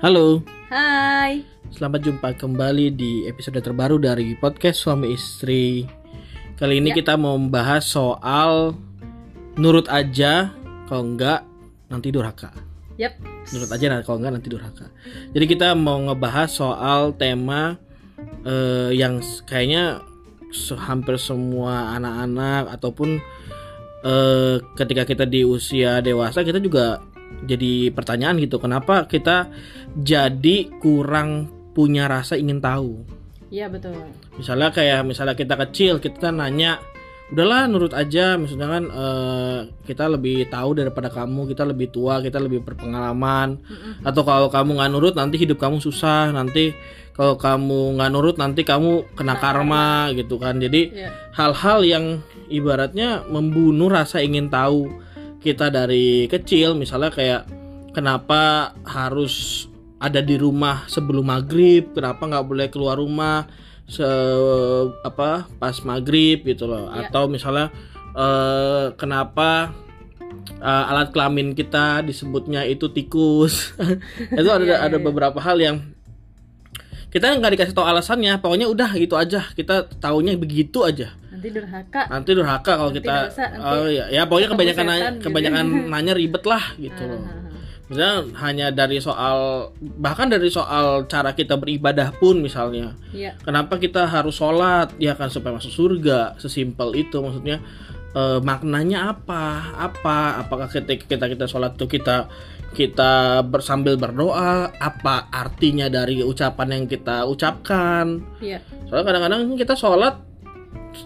Halo, Hai. selamat jumpa kembali di episode terbaru dari podcast suami istri. Kali ini Ya. kita mau membahas soal nurut aja, kalau enggak nanti durhaka. Yap. Nurut aja, nah, kalau enggak nanti durhaka. Jadi kita mau ngebahas soal tema eh, yang kayaknya hampir semua anak-anak ataupun eh, ketika kita di usia dewasa kita juga jadi pertanyaan gitu kenapa kita jadi kurang punya rasa ingin tahu? Iya betul. misalnya kayak misalnya kita kecil kita nanya udahlah nurut aja. Misalnya kan eh, kita lebih tahu daripada kamu kita lebih tua kita lebih berpengalaman. Atau kalau kamu nggak nurut nanti hidup kamu susah. Nanti kalau kamu nggak nurut nanti kamu kena karma gitu kan. Jadi Iya. hal-hal yang ibaratnya membunuh rasa ingin tahu kita dari kecil misalnya kayak kenapa harus ada di rumah sebelum maghrib? Kenapa nggak boleh keluar rumah se apa pas maghrib gitu loh? Ya. atau misalnya eh, kenapa eh, alat kelamin kita disebutnya itu tikus? Itu ada Iya, iya, ada iya. beberapa hal yang kita nggak dikasih tahu alasannya. Pokoknya udah itu aja. Kita taunya begitu aja Nanti durhaka. nanti durhaka kalau Nanti kita dosa, nanti oh ya ya pokoknya kebanyakan setan nanya, gitu. kebanyakan nanya ribet lah gitu loh Ah, ah, ah. misalnya hanya dari soal bahkan dari soal cara kita beribadah pun misalnya Iya. kenapa kita harus sholat ya kan supaya masuk surga sesimpel itu maksudnya eh, maknanya apa apa apakah ketika kita kita sholat itu kita kita bersambil berdoa apa artinya dari ucapan yang kita ucapkan Iya. soalnya kadang-kadang kita sholat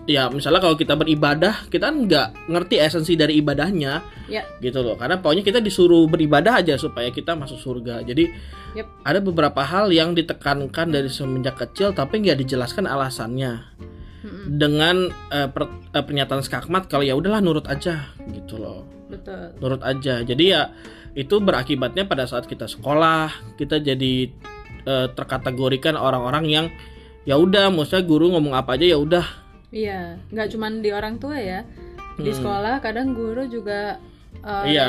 ya misalnya kalau kita beribadah kita kan nggak ngerti esensi dari ibadahnya Iya. gitu loh karena pokoknya kita disuruh beribadah aja supaya kita masuk surga jadi Yep. ada beberapa hal yang ditekankan dari semenjak kecil tapi nggak dijelaskan alasannya Mm-mm. dengan eh, per- eh, pernyataan skakmat kalau ya udahlah nurut aja gitu loh Betul. nurut aja jadi ya itu berakibatnya pada saat kita sekolah kita jadi eh, terkategorikan orang-orang yang ya udah maksudnya guru ngomong apa aja ya udah Iya. Nggak cuman di orang tua ya. Di Hmm. sekolah kadang guru juga eh, Iya.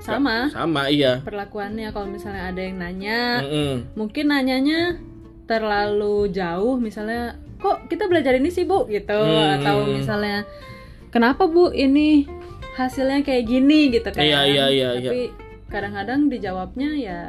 sama sama iya perlakuannya kalau misalnya ada yang nanya Mm-mm. mungkin nanyanya terlalu jauh misalnya kok kita belajar ini sih bu gitu Hmm. atau misalnya kenapa bu ini hasilnya kayak gini gitu kan Iya, iya, iya, tapi kadang-kadang dijawabnya ya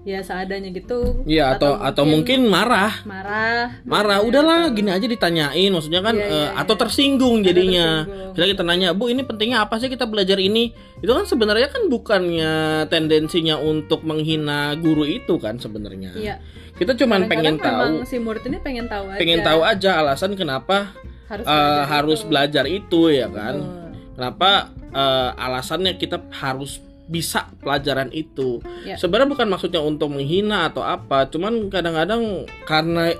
ya seadanya gitu. Iya atau atau mungkin marah. Marah. Marah udahlah gini aja ditanyain. Maksudnya kan Iya, iya, eh, iya. atau tersinggung. Jadinya kita kita nanya bu ini pentingnya apa sih kita belajar ini? Itu kan sebenarnya kan bukannya tendensinya untuk menghina guru itu kan sebenarnya. Iya. Kita cuman pengen Kadang-kadang tahu. memang si murid ini pengen tahu aja. Pengen tahu aja alasan kenapa harus eh, belajar harus itu. belajar itu ya kan? Betul. kenapa eh, alasannya kita harus bisa pelajaran itu. Ya. sebenarnya bukan maksudnya untuk menghina atau apa cuman kadang-kadang karena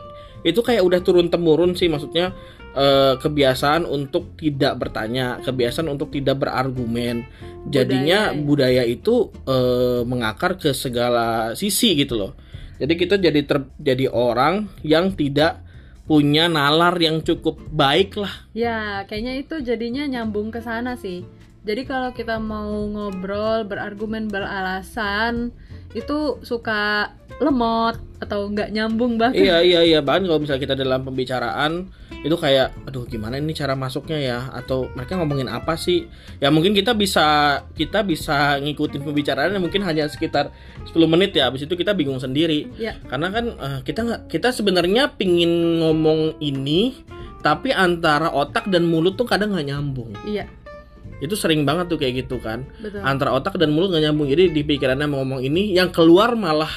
itu kayak udah turun temurun sih maksudnya eh, kebiasaan untuk tidak bertanya kebiasaan untuk tidak berargumen. Jadinya budaya, itu eh, mengakar ke segala sisi gitu loh. Jadi kita jadi ter- jadi orang yang tidak punya nalar yang cukup baik lah. Ya, kayaknya itu jadinya nyambung ke sana sih. Jadi kalau kita mau ngobrol, berargumen, beralasan, itu suka lemot atau nggak nyambung banget. iya iya iya. Bahkan kalau misalnya kita dalam pembicaraan itu kayak aduh gimana ini cara masuknya ya? Atau mereka ngomongin apa sih? Ya mungkin kita bisa kita bisa ngikutin pembicaraannya mungkin hanya sekitar 10 menit ya. Habis itu kita bingung sendiri. Ya. karena kan eh, kita nggak kita sebenarnya pingin ngomong ini tapi antara otak dan mulut tuh kadang nggak nyambung. Iya, itu sering banget tuh kayak gitu kan. Betul. antara otak dan mulut nggak nyambung. Jadi di pikirannya mau ngomong ini yang keluar malah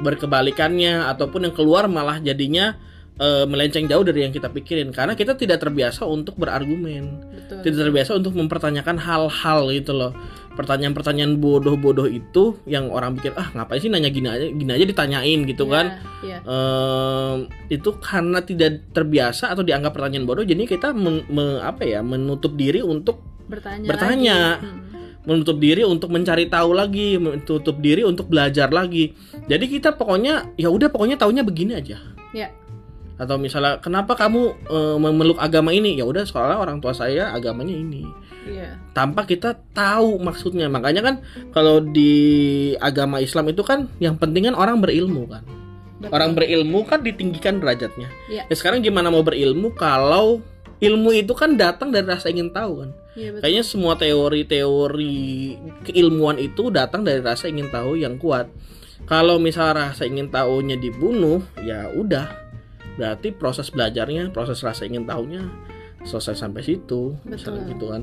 berkebalikannya ataupun yang keluar malah jadinya eh, melenceng jauh dari yang kita pikirin. Karena kita tidak terbiasa untuk berargumen. Betul. tidak terbiasa untuk mempertanyakan hal-hal gitu loh pertanyaan-pertanyaan bodoh-bodoh itu yang orang pikir ah ngapain sih nanya gini aja gini aja ditanyain gitu Iya, kan Iya. Em, itu karena tidak terbiasa atau dianggap pertanyaan bodoh jadi kita men- me- apa ya menutup diri untuk Bertanya. bertanya. lagi. Hmm. menutup diri untuk mencari tahu lagi, menutup diri untuk belajar lagi. Jadi kita pokoknya ya udah pokoknya taunya begini aja. Ya. Atau misalnya kenapa kamu eh, memeluk agama ini ya udah sekolah orang tua saya agamanya ini Iya. tanpa kita tahu maksudnya makanya kan kalau di agama Islam itu kan yang penting kan orang berilmu kan Betul. orang berilmu kan ditinggikan derajatnya Iya. ya sekarang gimana mau berilmu kalau ilmu itu kan datang dari rasa ingin tahu kan betul. kayaknya semua teori-teori keilmuan itu datang dari rasa ingin tahu yang kuat kalau misalnya rasa ingin tahunya dibunuh ya udah berarti proses belajarnya proses rasa ingin tahunya selesai sampai situ. Misalnya Betul. gitu kan.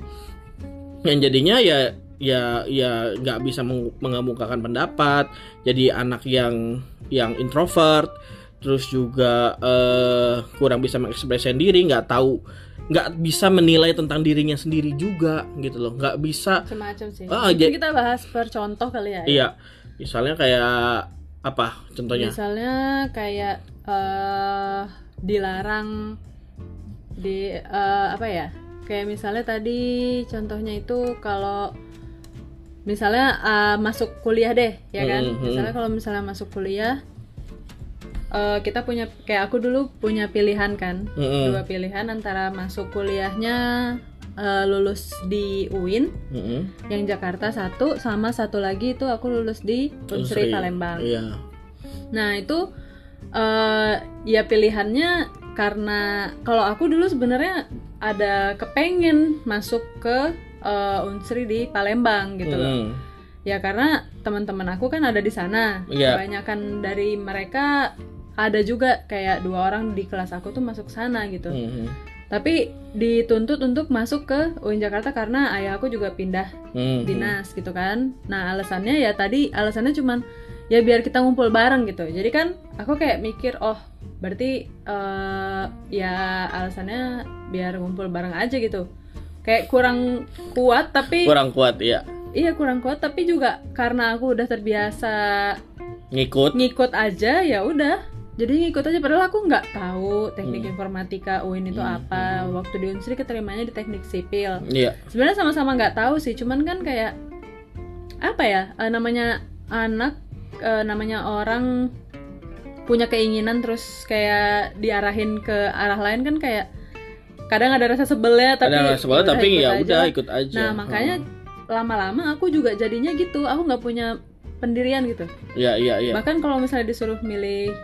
Yang jadinya ya ya ya nggak bisa meng- mengemukakan pendapat. Jadi anak yang yang introvert terus juga eh, kurang bisa mengekspresikan diri nggak tahu nggak bisa menilai tentang dirinya sendiri juga gitu loh. Nggak bisa. Macam-macam sih. Ah, Mungkin ja- kita bahas per contoh kali ya. iya. Misalnya kayak apa contohnya? Misalnya kayak eh dilarang di eh, apa ya? Kayak misalnya tadi contohnya itu kalau misalnya eh, masuk kuliah deh, ya kan? Mhm. Misalnya kalau misalnya masuk kuliah eh, kita punya kayak aku dulu punya pilihan kan, Mm-mm. dua pilihan antara masuk kuliahnya eh, lulus di UIN Mm-mm. yang Jakarta satu sama satu lagi itu aku lulus di Unsri Palembang. iya Nah itu eh ya pilihannya karena kalau aku dulu sebenarnya ada kepengen masuk ke eh, Unsri di Palembang gitu loh. Mm-mm. Ya karena teman-teman aku kan ada di sana. Iya. Kebanyakan dari mereka ada juga kayak dua orang di kelas aku tuh masuk sana gitu. Mhm. Tapi dituntut untuk masuk ke UIN Jakarta karena ayah aku juga pindah Mhm. dinas gitu kan. Nah alasannya ya tadi alasannya cuman ya biar kita ngumpul bareng gitu. Jadi kan aku kayak mikir oh berarti eh, ya alasannya biar ngumpul bareng aja gitu. Kayak kurang kuat tapi kurang kuat ya iya kurang kuat tapi juga karena aku udah terbiasa ngikut ngikut aja ya udah. Jadi ngikut aja padahal aku nggak tahu teknik Hmm. informatika UIN itu Hmm, apa. Waktu di Unsri keterimanya di teknik sipil iya sebenarnya sama-sama nggak tahu sih cuman kan kayak apa ya eh, namanya anak eh, namanya orang punya keinginan terus kayak diarahin ke arah lain kan kayak kadang ada rasa sebelnya tapi ada sebelah udah tapi ikut ya aja. udah ikut aja. Nah makanya lama-lama aku juga jadinya gitu. Aku nggak punya pendirian gitu. Iya iya iya. Bahkan kalau misalnya disuruh milih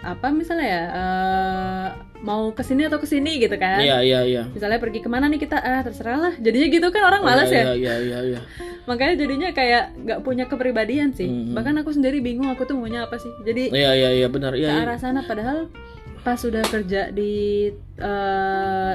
apa misalnya ya eh, mau ke sini atau ke sini gitu kan. Iya iya iya. Misalnya pergi ke mana nih kita? Ah terserah lah jadinya gitu kan orang malas ya. iya iya iya iya. Makanya jadinya kayak nggak punya kepribadian sih. Mhm. bahkan aku sendiri bingung aku tuh maunya apa sih? Jadi iya iya iya benar. Ke iya. iya. arah sana padahal pas sudah kerja di eh,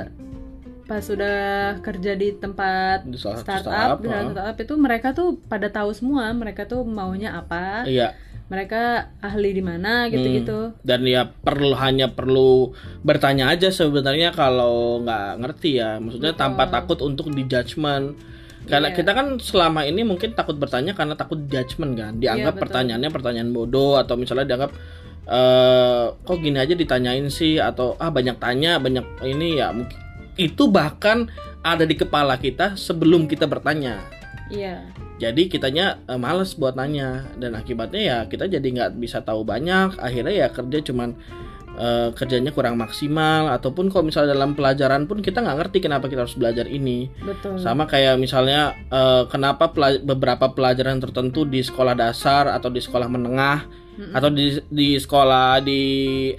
pas sudah kerja di tempat Di startup startup, di satu startup itu mereka tuh pada tahu semua mereka tuh maunya apa. Iya mereka ahli di mana gitu-gitu dan ya perlu hanya perlu bertanya aja sebenarnya kalau nggak ngerti ya maksudnya Betul. tanpa takut untuk di judgment karena Iya. kita kan selama ini mungkin takut bertanya karena takut judgment kan dianggap Iya, betul. pertanyaannya pertanyaan bodoh atau misalnya dianggap eh kok gini aja ditanyain sih atau ah banyak tanya banyak ini ya mungkin itu bahkan ada di kepala kita sebelum kita bertanya iya. Jadi kitanya eh, males buat nanya. Dan akibatnya ya kita jadi nggak bisa tahu banyak. Akhirnya ya kerja cuman eh, kerjanya kurang maksimal. Ataupun kalau misalnya dalam pelajaran pun kita nggak ngerti kenapa kita harus belajar ini. Betul. Sama kayak misalnya eh, kenapa pela- beberapa pelajaran tertentu di sekolah dasar atau di sekolah menengah atau di di sekolah di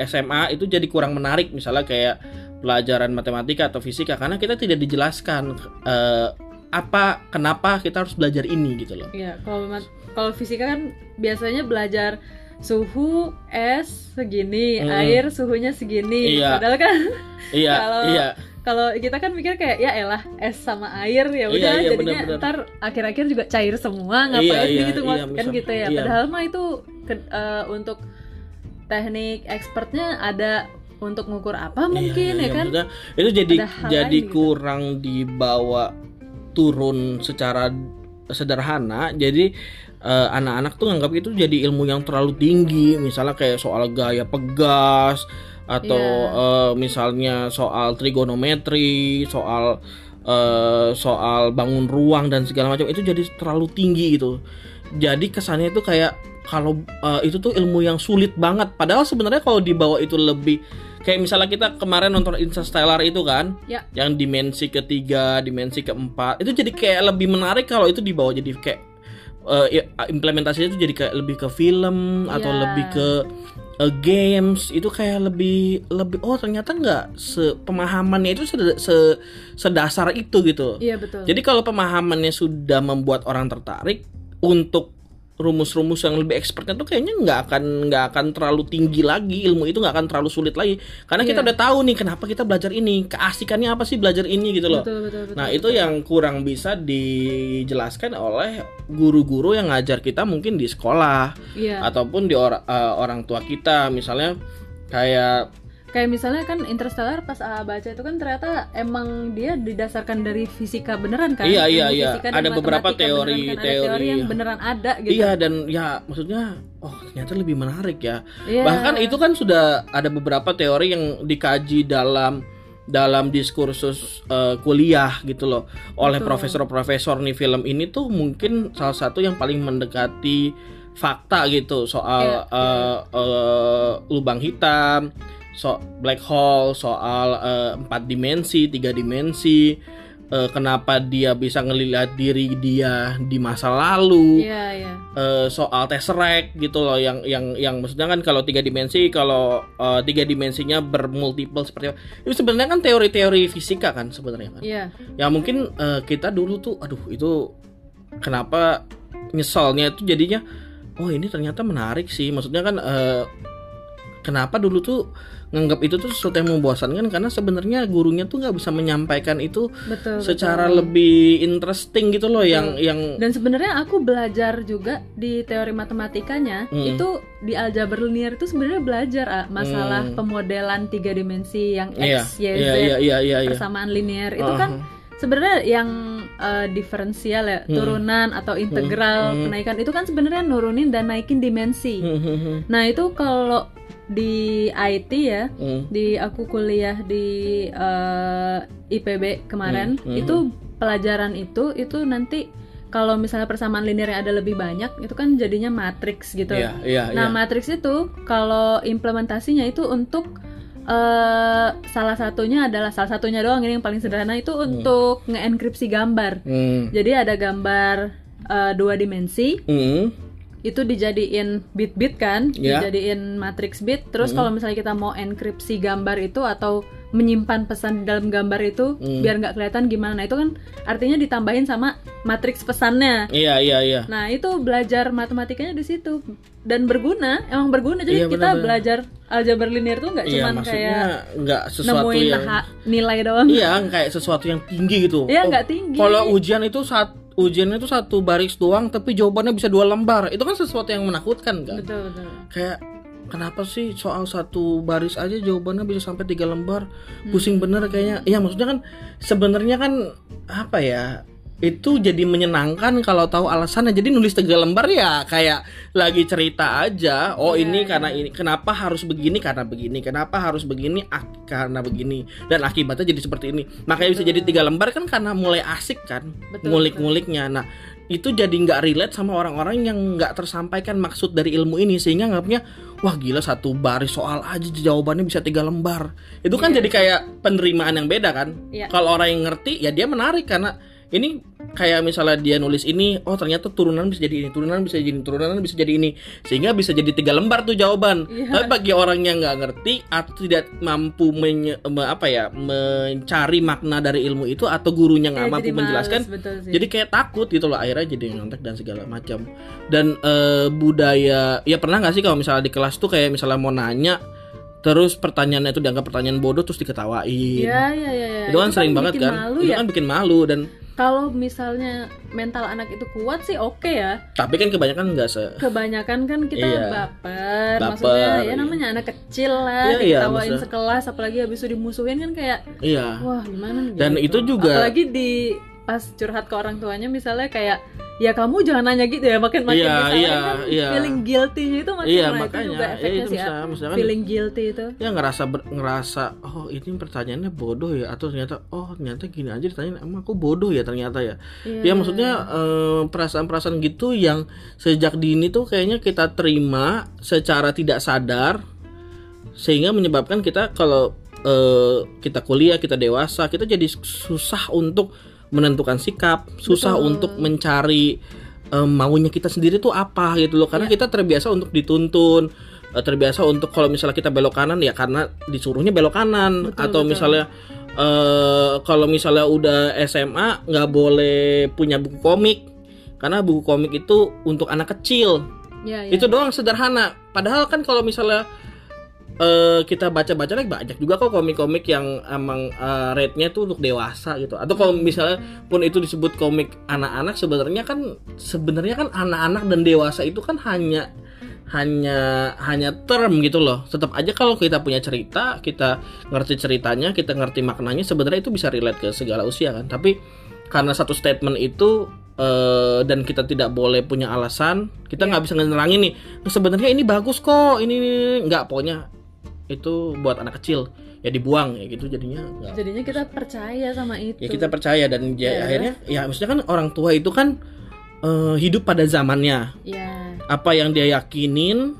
SMA itu jadi kurang menarik. Misalnya kayak pelajaran matematika atau fisika. Karena kita tidak dijelaskan eh, apa kenapa kita harus belajar ini gitu loh Iya, kalau kalau fisika kan biasanya belajar suhu es segini, Mm. air suhunya segini. Iya. Padahal kan iya Kalau- iya kalau kita kan mikir kayak ya elah es sama air ya udah Iya, iya, jadinya benar-benar. ntar akhir-akhir juga cair semua ngapain Iya, iya, gitu iya, kan gitu ya. iya. Padahal mah itu ke- eh, untuk teknik expertnya ada untuk ngukur apa mungkin Iya, iya, ya kan? itu jadi jadi gitu. kurang dibawa turun secara sederhana jadi eh, anak-anak tuh nganggap itu jadi ilmu yang terlalu tinggi. Misalnya kayak soal gaya pegas atau Iya. eh, misalnya soal trigonometri soal eh, soal bangun ruang dan segala macam itu jadi terlalu tinggi gitu. Jadi kesannya itu kayak kalau eh, itu tuh ilmu yang sulit banget. Padahal sebenarnya kalau dibawa itu lebih kayak misalnya kita kemarin nonton Interstellar itu kan Ya. yang dimensi ketiga dimensi keempat itu jadi kayak lebih menarik kalau itu dibawa jadi kayak ya, implementasinya itu jadi kayak lebih ke film atau Ya. lebih ke eh, games itu kayak lebih lebih oh ternyata nggak sepemahamannya itu sed- se- sedasar itu gitu Iya betul. jadi kalau pemahamannya sudah membuat orang tertarik untuk rumus-rumus yang lebih expertnya tuh kayaknya nggak akan nggak akan terlalu tinggi lagi ilmu itu nggak akan terlalu sulit lagi karena kita Iya. udah tahu nih kenapa kita belajar ini keasikannya apa sih belajar ini gitu loh betul betul betul. nah itu yang kurang bisa dijelaskan oleh guru-guru yang ngajar kita mungkin di sekolah Iya. ataupun di or- eh, orang tua kita misalnya kayak Kayak misalnya kan Interstellar pas AA baca itu kan ternyata emang dia didasarkan dari fisika beneran kan? Iya, iya, iya. Ada beberapa matematika beneran teori- kan? Ada teori. teori yang beneran ada gitu. iya dan ya maksudnya oh ternyata lebih menarik ya Iya. Bahkan itu kan sudah ada beberapa teori yang dikaji dalam dalam diskursus eh, kuliah gitu loh oleh profesor-profesor nih film ini tuh mungkin salah satu yang paling mendekati fakta gitu soal Iya, eh, eh, lubang hitam, so black hole, soal eh, empat dimensi, tiga dimensi, eh, kenapa dia bisa ngelihat diri dia di masa lalu Iya, iya. eh, soal tesseract gitu loh yang yang yang maksudnya kan kalau tiga dimensi kalau eh, tiga dimensinya bermultiple seperti itu sebenarnya kan teori-teori fisika kan sebenarnya kan Iya. ya mungkin eh, kita dulu tuh aduh itu kenapa nyesalnya itu jadinya oh ini ternyata menarik sih maksudnya kan eh, kenapa dulu tuh nganggap itu tuh sesuatu yang membosankan karena sebenarnya gurunya tuh nggak bisa menyampaikan itu Betul. secara betul. lebih interesting gitu loh yang yang Dan sebenarnya aku belajar juga di teori matematikanya Hmm. itu di aljabar linear itu sebenarnya belajar ah, masalah Hmm. pemodelan tiga dimensi yang iya x, y, iya z, iya iya iya iya. persamaan linear itu kan Uh-huh. sebenarnya yang eh, diferensial ya Hmm. turunan atau integral Hmm. kenaikan itu kan sebenarnya nurunin dan naikin dimensi. Hmm, hmm, hmm. Nah itu kalau di IT ya Hmm. di aku kuliah di eh, IPB kemarin Hmm, hmm. itu pelajaran itu itu nanti kalau misalnya persamaan linearnya ada lebih banyak itu kan jadinya matriks gitu. Iya, iya, Nah iya. matriks itu kalau implementasinya itu untuk eh, salah satunya adalah salah satunya doang ini yang paling sederhana itu untuk nge-enkripsi gambar. Hmm. Jadi ada gambar eh, dua dimensi Hmm. Itu dijadiin bit-bit kan, Ya. dijadiin matrix bit. Terus kalau misalnya kita mau enkripsi gambar itu atau menyimpan pesan di dalam gambar itu Hmm. biar nggak kelihatan gimana, nah itu kan artinya ditambahin sama matriks pesannya. Iya, iya, iya. Nah itu belajar matematikanya di situ dan berguna, emang berguna. Iya, Jadi kita benar-benar. belajar aljabar linear tuh nggak Iya, cuman kayak nggak sesuatu nemuin yang nilai doang. Iya, kayak sesuatu yang tinggi gitu. Iya Oh, nggak tinggi. Kalau ujian itu saat ujiannya itu satu baris doang tapi jawabannya bisa dua lembar. Itu kan sesuatu yang menakutkan kan? betul betul. Kayak kenapa sih soal satu baris aja jawabannya bisa sampai tiga lembar? Hmm. Pusing bener kayaknya. Iya, maksudnya kan sebenarnya kan apa ya? Itu jadi menyenangkan kalau tahu alasannya. Jadi nulis tiga lembar ya kayak lagi cerita aja. Oh Iya, ini iya. karena ini. Kenapa harus begini? Karena begini. Kenapa harus begini? Ak- karena begini. Dan akibatnya jadi seperti ini. Makanya bisa jadi tiga lembar kan karena mulai asik kan. Betul, Ngulik-nguliknya. Nah itu jadi nggak relate sama orang-orang yang nggak tersampaikan maksud dari ilmu ini sehingga nganggapnya wah gila satu baris soal aja jawabannya bisa tiga lembar itu kan Iya. jadi kayak penerimaan yang beda kan Iya. kalau orang yang ngerti ya dia menarik karena ini kayak misalnya dia nulis ini oh ternyata turunan bisa jadi ini turunan bisa jadi ini turunan bisa jadi ini sehingga bisa jadi tiga lembar tuh jawaban Iya. tapi bagi orang yang nggak ngerti atau tidak mampu menye- me- apa ya mencari makna dari ilmu itu atau gurunya nggak Ya, mampu jadi males, menjelaskan jadi kayak takut gitu loh akhirnya jadi nyontek dan segala macam dan eh, budaya ya pernah nggak sih kalau misalnya di kelas tuh kayak misalnya mau nanya terus pertanyaannya itu dianggap pertanyaan bodoh terus diketawain Iya iya iya. iya. itu kan sering banget bikin kan Malu itu ya. kan bikin malu dan Kalau misalnya mental anak itu kuat sih oke ya. tapi kan kebanyakan nggak se Kebanyakan kan kita Iya. baper, Baper, maksudnya ya iya. namanya anak kecil lah, Iya, iya, diketawain maksudnya- sekelas, apalagi habis itu dimusuhin kan kayak iya wah gimana Dan gitu. itu juga- apalagi di pas curhat ke orang tuanya misalnya kayak ya kamu jangan nanya gitu ya makin makin Iya, iya, kan iya. feeling guilty-nya itu makin Iya, makanya. juga Ya, efeknya itu sih ya. misalkan- feeling guilty itu ya ngerasa ber- ngerasa oh ini pertanyaannya bodoh ya atau ternyata oh ternyata gini aja ditanya emang aku bodoh ya ternyata ya Iya. ya maksudnya eh, perasaan-perasaan gitu yang sejak dini tuh kayaknya kita terima secara tidak sadar sehingga menyebabkan kita kalau eh, kita kuliah kita dewasa kita jadi susah untuk menentukan sikap susah Betul. untuk mencari eh, maunya kita sendiri tuh apa gitu loh karena Iya. kita terbiasa untuk dituntun eh, terbiasa untuk kalau misalnya kita belok kanan ya karena disuruhnya belok kanan Betul, atau betul. misalnya eh kalau misalnya udah SMA nggak boleh punya buku komik karena buku komik itu untuk anak kecil ya, ya. itu doang sederhana padahal kan kalau misalnya eh kita baca-baca lagi banyak juga kok komik-komik yang emang eh, rate-nya tuh untuk dewasa gitu. Atau kalau misalnya pun itu disebut komik anak-anak sebenarnya kan sebenarnya kan anak-anak dan dewasa itu kan hanya hanya hanya term gitu loh. Tetap aja kalau kita punya cerita kita ngerti ceritanya kita ngerti maknanya sebenarnya itu bisa relate ke segala usia kan. Tapi karena satu statement itu eh, dan kita tidak boleh punya alasan kita nggak bisa ngenerangin nih "Nah, sebenarnya ini bagus kok ini." nggak pokoknya itu buat anak kecil. Ya dibuang ya gitu jadinya nggak jadinya kita percaya sama itu. ya kita percaya dan ya, Ya. akhirnya ya maksudnya kan orang tua itu kan eh, hidup pada zamannya. Ya apa yang dia yakinin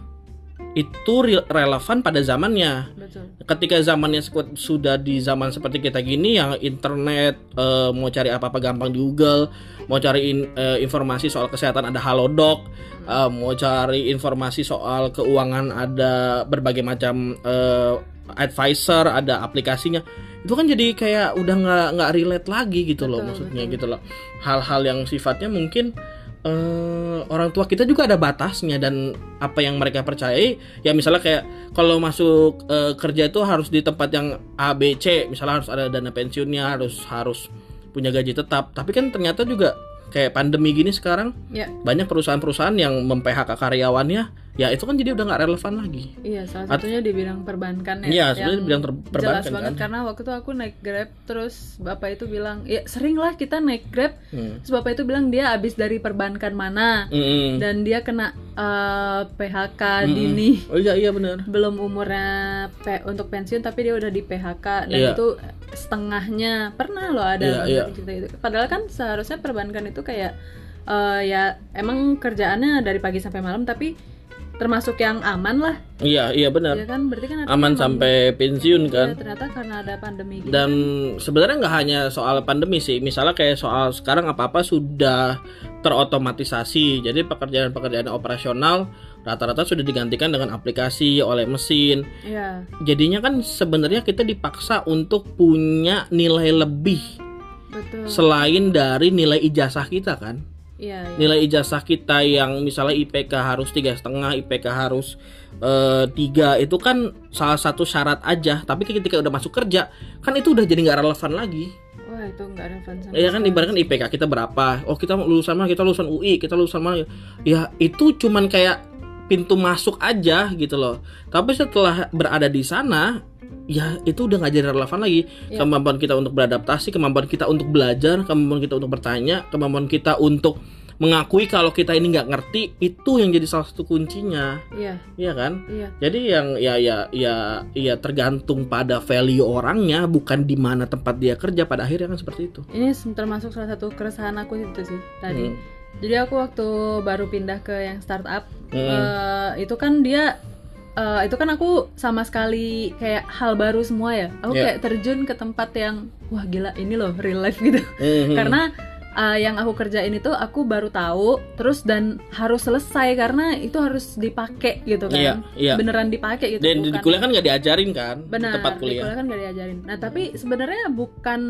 itu re- relevan pada zamannya betul ketika zamannya sudah di zaman seperti kita gini yang internet eh, mau cari apa-apa gampang di Google mau cari in- eh, informasi soal kesehatan ada Halodoc eh, mau cari informasi soal keuangan ada berbagai macam eh, advisor ada aplikasinya itu kan jadi kayak udah nggak nggak relate lagi gitu loh Betul, maksudnya betul. gitu loh hal-hal yang sifatnya mungkin eh, orang tua kita juga ada batasnya dan apa yang mereka percayai. Ya misalnya kayak kalau masuk eh, kerja itu harus di tempat yang A B C. Misalnya harus ada dana pensiunnya harus harus punya gaji tetap. Tapi kan ternyata juga kayak pandemi gini sekarang ya. banyak perusahaan-perusahaan yang mem-PHK karyawannya ya itu kan jadi udah nggak relevan lagi iya salah satunya di bidang perbankan ya Iya, sebenarnya di bidang ter- jelas perbankan banget kan. karena waktu itu aku naik grab terus bapak itu bilang ya sering lah kita naik grab Hmm. terus bapak itu bilang dia habis dari perbankan mana Mm-mm. dan dia kena eh, PHK Mm-mm. dini oh iya iya benar belum umurnya pe- untuk pensiun tapi dia udah di PHK dan Iya. itu setengahnya pernah loh ada Iya, iya. cerita itu padahal kan seharusnya perbankan itu kayak eh, ya emang kerjaannya dari pagi sampai malam tapi termasuk yang aman lah. Iya iya benar. Ya kan? Berarti kan aman sampai pensiun kan. ya, ternyata karena ada pandemi gini dan sebenarnya nggak hanya soal pandemi sih. Misalnya kayak soal sekarang apa apa sudah terotomatisasi. Jadi pekerjaan-pekerjaan operasional rata-rata sudah digantikan dengan aplikasi oleh mesin. Ya jadinya kan sebenarnya kita dipaksa untuk punya nilai lebih betul. selain dari nilai ijazah kita kan iya iya. nilai ijazah kita yang misalnya IPK harus tiga setengah IPK harus eh, tiga itu kan salah satu syarat aja. Tapi ketika udah masuk kerja kan itu udah jadi nggak relevan lagi. Wah itu nggak relevan sama ya kan ibaratkan IPK kita berapa? Oh kita lulusan mana? Kita lulusan UI kita lulusan mana? Ya itu cuman kayak pintu masuk aja gitu loh. Tapi setelah berada di sana ya itu udah nggak jadi relevan lagi. Ya. kemampuan kita untuk beradaptasi kemampuan kita untuk belajar kemampuan kita untuk bertanya kemampuan kita untuk mengakui kalau kita ini nggak ngerti itu yang jadi salah satu kuncinya. Iya. Iya kan? Iya. Jadi yang ya ya ya ya tergantung pada value orangnya bukan di mana tempat dia kerja pada akhirnya kan seperti itu. Ini termasuk salah satu keresahan aku itu sih tadi. Hmm. jadi aku waktu baru pindah ke yang startup Hmm. eh, itu kan dia eh, itu kan aku sama sekali kayak hal baru semua ya aku Ya. kayak terjun ke tempat yang wah gila ini loh real life gitu Mhm. karena eh, yang aku kerjain itu aku baru tahu terus dan harus selesai karena itu harus dipakai gitu kan Iya, iya. beneran dipakai gitu dan di bukan- kuliah kan nggak diajarin kan benar di tempat di kuliah kan gak diajarin nah tapi sebenarnya bukan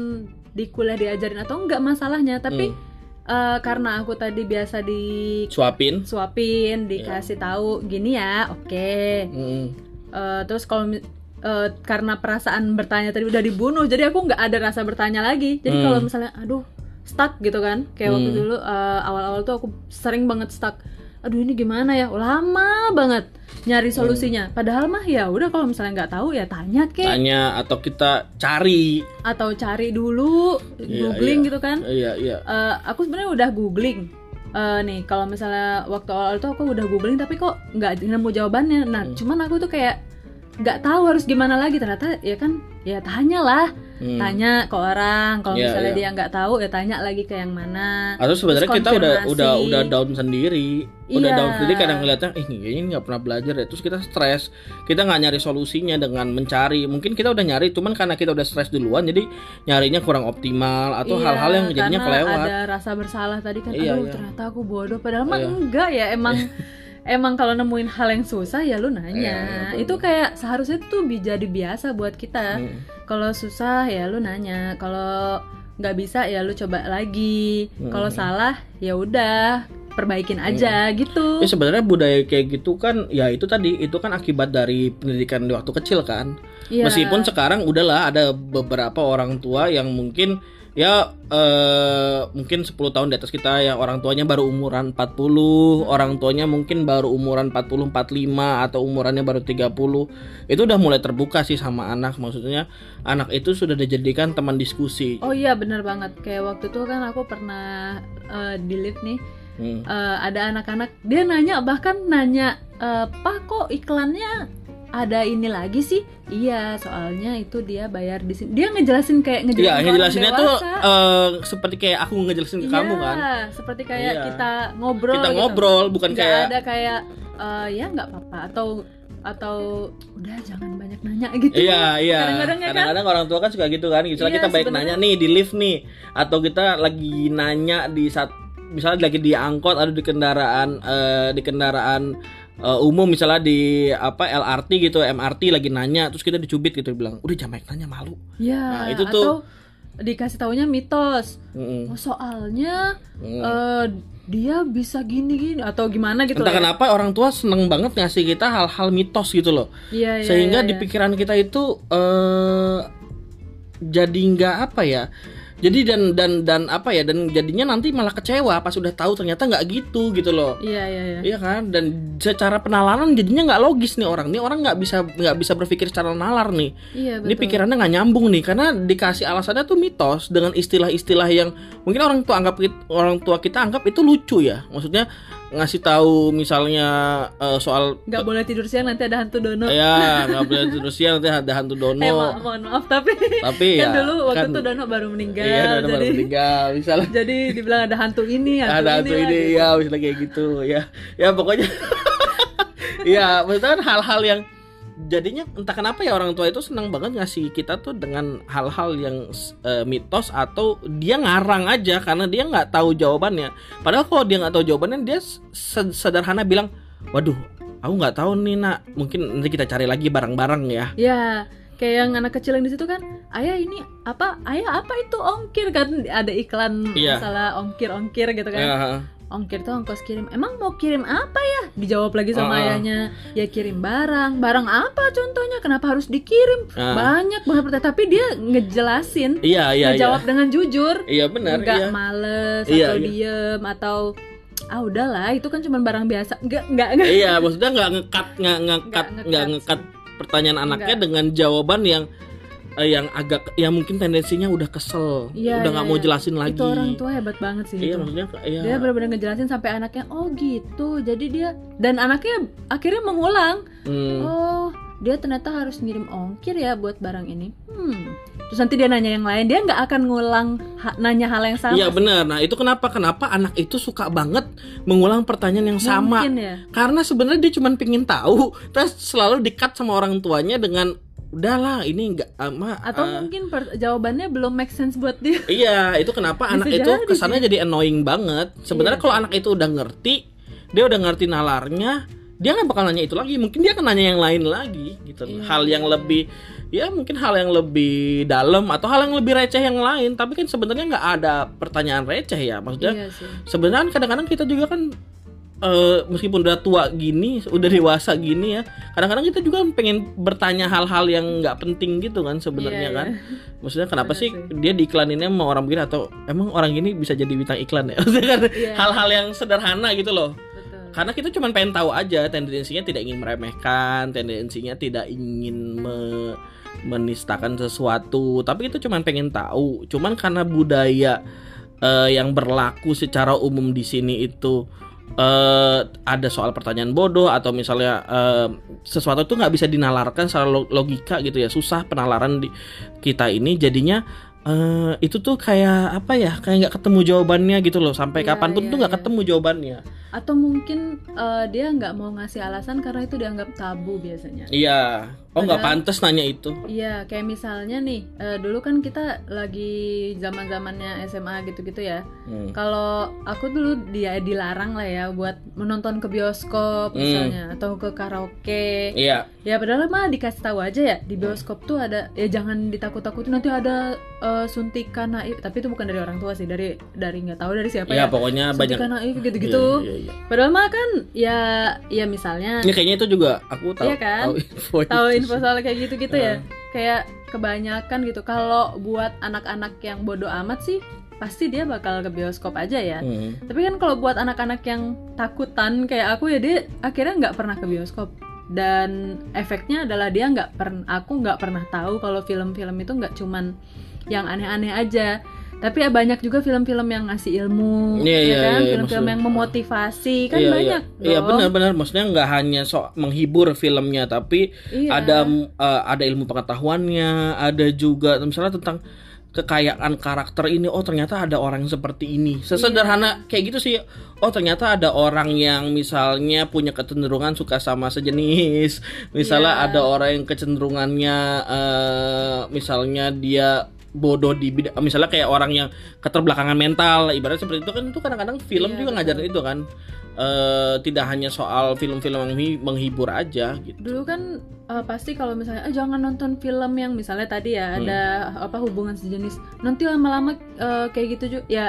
di kuliah diajarin atau enggak masalahnya tapi Hmm. Eh, karena aku tadi biasa di suapin suapin Iya. dikasih tahu gini ya oke Mhm. Eh, terus kalau eh, karena perasaan bertanya tadi udah dibunuh jadi aku nggak ada rasa bertanya lagi jadi Hmm. kalau misalnya aduh stuck gitu kan kayak waktu Hmm. dulu awal-awal tuh aku sering banget stuck aduh ini gimana ya? Lama banget nyari Hmm. solusinya. Padahal mah ya udah kalau misalnya nggak tahu ya tanya kek. Tanya atau kita cari. Atau cari dulu Iya, googling iya. gitu kan. Iya iya. Eh, aku sebenarnya udah googling. Eh, nih kalau misalnya waktu awal itu aku udah googling tapi kok nggak nemu jawabannya. Nah Hmm. cuman aku tuh kayak nggak tahu harus gimana lagi. Ternyata ya kan ya tanyalah Hmm. tanya ke orang kalau Iya, misalnya iya. dia nggak tahu ya tanya lagi ke yang mana atau sebenarnya kita udah udah udah down sendiri udah Iya. down sendiri kadang ngeliatnya eh ini nggak pernah belajar ya terus kita stres kita nggak nyari solusinya dengan mencari mungkin kita udah nyari cuman karena kita udah stres duluan jadi nyarinya kurang optimal atau Iya, hal-hal yang jadinya kelewat ada rasa bersalah tadi kan aduh iya. ternyata aku bodoh padahal mah Iya. enggak ya emang emang kalau nemuin hal yang susah ya lu nanya betul. itu kayak seharusnya tuh jadi biasa buat kita Hmm. Kalau susah ya lu nanya kalau nggak bisa ya lu coba lagi Hmm. kalau salah ya udah perbaikin aja gitu Ya sebenarnya budaya kayak gitu kan ya itu tadi itu kan akibat dari pendidikan di waktu kecil kan. Iya. Meskipun sekarang udahlah ada beberapa orang tua yang mungkin ya eh, mungkin 10 tahun di atas kita yang orang tuanya baru umuran 40, orang tuanya mungkin baru umuran 40 45 atau umurannya baru 30. Itu udah mulai terbuka sih sama anak maksudnya anak itu sudah dijadikan teman diskusi. Oh iya bener banget kayak waktu itu kan aku pernah eh, di lift nih Hmm. eh, ada anak-anak dia nanya bahkan nanya eh, pak kok iklannya ada ini lagi sih iya soalnya itu dia bayar di sini dia ngejelasin kayak ngejelasin Iya, ngejelasinnya tuh eh, seperti kayak aku ngejelasin ke kamu Iya, kan. seperti kayak Iya. kita ngobrol Kita gitu. ngobrol bukan Nggak kayak ada kayak eh, ya nggak apa-apa atau atau udah jangan banyak nanya gitu Iya iya. Kadang-kadang ya kan? Orang tua kan suka gitu kan. Misalnya Iya, kita baik sebenarnya- nanya nih di lift nih, atau kita lagi nanya di saat misalnya lagi di angkot atau di kendaraan eh, di kendaraan eh, umum misalnya di apa LRT gitu, MRT lagi nanya, terus kita dicubit gitu bilang, udah jangan banyak nanya malu. Iya, Nah, itu atau tuh. dikasih taunya mitos Mm-mm. oh, soalnya Mm. eh, dia bisa gini-gini atau gimana gitu Entah ya. kenapa orang tua seneng banget ngasih kita hal-hal mitos gitu loh, Iya, iya, sehingga iya, di iya. pikiran kita itu eh jadi nggak apa ya jadi dan dan dan apa ya dan jadinya nanti malah kecewa pas udah tahu ternyata nggak gitu gitu loh. Iya iya iya. iya kan? Dan secara penalaran jadinya nggak logis nih orang. Nih orang nggak bisa nggak bisa berpikir secara nalar nih. Iya ini betul. pikirannya nggak nyambung nih karena dikasih alasannya tuh mitos dengan istilah-istilah yang mungkin orang tua anggap orang tua kita anggap itu lucu ya. Maksudnya ngasih tahu misalnya eh, soal nggak boleh tidur siang nanti ada hantu dono. ya nggak boleh tidur siang nanti ada hantu dono Eh ma- mohon maaf tapi Tapi kan ya, dulu waktu kan- itu dono baru meninggal Iya, baru jadi meninggal misalnya jadi dibilang ada hantu ini hantu ada ini, hantu ini gitu. ya misalnya kayak gitu ya ya pokoknya ya maksudnya kan hal-hal yang jadinya entah kenapa ya orang tua itu senang banget ngasih kita tuh dengan hal-hal yang eh, mitos atau dia ngarang aja karena dia nggak tahu jawabannya padahal kalau dia nggak tahu jawabannya dia se- sederhana bilang waduh aku nggak tahu nih nak mungkin nanti kita cari lagi bareng-bareng ya Ya, kayak yang anak kecil yang di situ kan, ayah ini apa? Ayah apa itu ongkir kan ada iklan Iya. masalah ongkir-ongkir gitu kan. Ya, Ongkir tuh ongkos kirim. Emang mau kirim apa ya? Dijawab lagi sama Ah. ayahnya. Ya kirim barang. Barang apa contohnya? Kenapa harus dikirim? Ah. Banyak banget pertanyaan. Tapi dia ngejelasin, iya iya iya ngejawab dengan jujur. iya benar nggak iya males Iya, atau iya. diem atau ah udahlah itu kan cuma barang biasa. Enggak enggak enggak. iya maksudnya nggak ngekat nggak ngekat Nggak nggak ngekat pertanyaan anaknya Nggak. dengan jawaban yang eh, yang agak ya mungkin tendensinya udah kesel Iya, udah iya, nggak mau iya. jelasin lagi Itu orang tua hebat banget sih iya itu. maksudnya iya Dia benar-benar ngejelasin sampai anaknya oh gitu. Jadi dia dan anaknya akhirnya mengulang. Hmm, Oh, dia ternyata harus ngirim ongkir ya buat barang ini. Hmm. Terus nanti dia nanya yang lain, dia nggak akan ngulang ha- nanya hal yang sama. iya benar nah itu kenapa kenapa anak itu suka banget mengulang pertanyaan yang sama Mungkin ya. karena sebenarnya dia cuma pingin tahu terus selalu dikat sama orang tuanya dengan udahlah ini enggak ama Atau eh, mungkin per- jawabannya belum make sense buat dia. Iya, itu kenapa anak itu kesannya jadi annoying banget. Sebenarnya Iya. kalau anak itu udah ngerti, dia udah ngerti nalarnya, dia nggak bakal nanya itu lagi. Mungkin dia akan nanya yang lain lagi, gitu. Iya, hal yang lebih, ya mungkin hal yang lebih dalam atau hal yang lebih receh yang lain. Tapi kan sebenarnya nggak ada pertanyaan receh ya. Maksudnya Iya sih. sebenarnya kadang-kadang kita juga kan eh, meskipun udah tua gini, udah dewasa gini ya, kadang-kadang kita juga pengen bertanya hal-hal yang nggak penting gitu kan sebenarnya Iya, kan. iya. Maksudnya kenapa Bener sih sih. dia diiklaninnya sama orang begini atau emang orang gini bisa jadi bintang iklan ya? Maksudnya kan Iya. hal-hal yang sederhana gitu loh. Betul. Karena kita cuma pengen tahu aja, tendensinya tidak ingin meremehkan, tendensinya tidak ingin me- menistakan sesuatu, tapi itu cuma pengen tahu. Cuman karena budaya eh, yang berlaku secara umum di sini itu eh, ada soal pertanyaan bodoh atau misalnya eh, sesuatu itu nggak bisa dinalarkan secara lo- logika gitu ya. Susah penalaran di kita ini jadinya eh, itu tuh kayak apa ya kayak nggak ketemu jawabannya gitu loh. Sampai Iya, kapan pun iya, tuh nggak iya. ketemu jawabannya. Atau mungkin eh, dia nggak mau ngasih alasan karena itu dianggap tabu biasanya. Iya oh nggak pantas nanya itu Iya, kayak misalnya nih, eh, dulu kan kita lagi zaman zamannya SMA gitu-gitu ya. Hmm. Kalau aku dulu dia dilarang lah ya buat menonton ke bioskop Hmm. misalnya atau ke karaoke. iya Ya padahal mah dikasih tahu aja ya di bioskop tuh ada ya jangan ditakut-takutin nanti ada eh, suntikan naif tapi itu bukan dari orang tua sih dari dari nggak tahu dari siapa iya ya. pokoknya banyak Suntikan naif gitu-gitu. Iya, iya, iya. Padahal mah kan ya ya misalnya Ini kayaknya itu juga aku tahu Iya kan? tahu info tahu info soal kayak gitu-gitu ya. Heeh. Kayak kebanyakan gitu. Kalau buat anak-anak yang bodoh amat sih pasti dia bakal ke bioskop aja ya. Hmm. Tapi kan kalau buat anak-anak yang takutan kayak aku ya dia akhirnya nggak pernah ke bioskop dan efeknya adalah dia nggak pernah aku nggak pernah tahu kalau film-film itu nggak cuman yang aneh-aneh aja tapi ya banyak juga film-film yang ngasih ilmu Iya, ya iya, kan iya, film-film maksud- yang memotivasi kan iya, banyak iya. Iya benar-benar maksudnya nggak hanya so menghibur filmnya tapi Iya. ada uh, ada ilmu pengetahuannya, ada juga misalnya tentang kekayaan karakter ini. Oh ternyata ada orang seperti ini. Sesederhana kayak gitu sih. Oh ternyata ada orang yang misalnya punya kecenderungan suka sama sejenis. Misalnya Iya. ada orang yang kecenderungannya eh, misalnya dia bodoh di bidang misalnya kayak orang yang keterbelakangan mental ibaratnya seperti itu kan itu kadang-kadang film Iya, juga betul. ngajarin itu kan eh tidak hanya soal film-film yang menghi- menghibur aja gitu dulu kan eh, pasti kalau misalnya eh, jangan nonton film yang misalnya tadi ya Hmm. ada apa hubungan sejenis nanti lama-lama eh, kayak gitu juga ya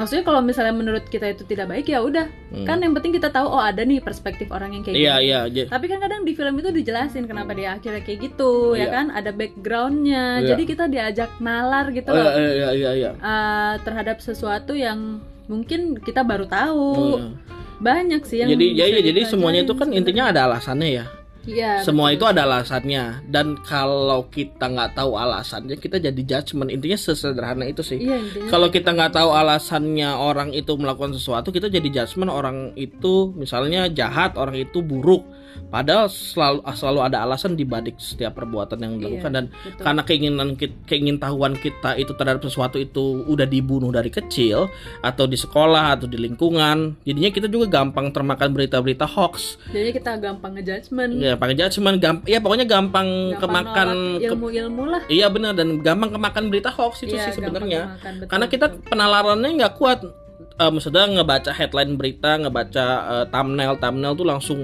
maksudnya kalau misalnya menurut kita itu tidak baik ya udah Hmm. kan yang penting kita tahu oh ada nih perspektif orang yang kayak iya gitu iya ja- tapi kan kadang di film itu dijelasin kenapa dia akhirnya kayak gitu ya Iya. kan ada backgroundnya Iya. jadi kita diajak nalar gitu Oh, loh iya, iya iya iya eh, terhadap sesuatu yang mungkin kita baru tahu Oh, iya. banyak sih yang jadi ya, ya, jadi semuanya itu kan sebenarnya. intinya ada alasannya ya Iya, semua betul. itu ada alasannya. Dan kalau kita nggak tahu alasannya kita jadi judgement. Intinya sesederhana itu sih. Iya kalau kita nggak tahu alasannya orang itu melakukan sesuatu kita jadi judgement orang itu misalnya jahat orang itu buruk padahal selalu selalu ada alasan di balik setiap perbuatan yang dilakukan Iya, dan betul. karena keinginan kita, keingintahuan kita itu terhadap sesuatu itu udah dibunuh dari kecil atau di sekolah atau di lingkungan jadinya kita juga gampang termakan berita-berita hoax Jadi kita gampang ngejudgment, ya pakai judgement gampang ya pokoknya gampang, gampang kemakan ke- ilmu-ilmu lah. iya benar dan gampang kemakan berita hoax itu Iya, sih gampang sebenarnya karena kita betul. penalarannya nggak kuat Eh maksudnya ngebaca headline berita ngebaca eh, thumbnail thumbnail tuh langsung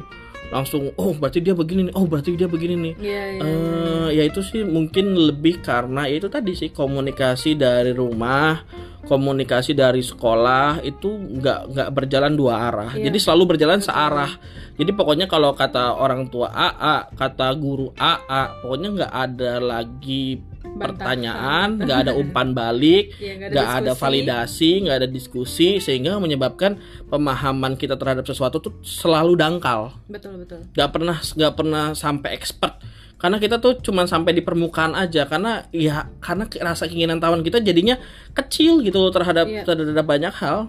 langsung oh berarti dia begini nih oh berarti dia begini nih Iya, iya. eh ya itu sih mungkin lebih karena ya itu tadi sih komunikasi dari rumah komunikasi dari sekolah itu nggak nggak berjalan dua arah Iya. jadi selalu berjalan searah jadi pokoknya kalau kata orang tua AA kata guru AA pokoknya nggak ada lagi. Pertanyaan nggak ada umpan balik Iya, nggak nggak ada diskusi. validasi nggak ada diskusi sehingga menyebabkan pemahaman kita terhadap sesuatu tuh selalu dangkal Betul, betul. nggak pernah nggak pernah sampai expert karena kita tuh cuma sampai di permukaan aja karena ya karena rasa keinginan tahuan kita jadinya kecil gitu terhadap Iya. terhadap banyak hal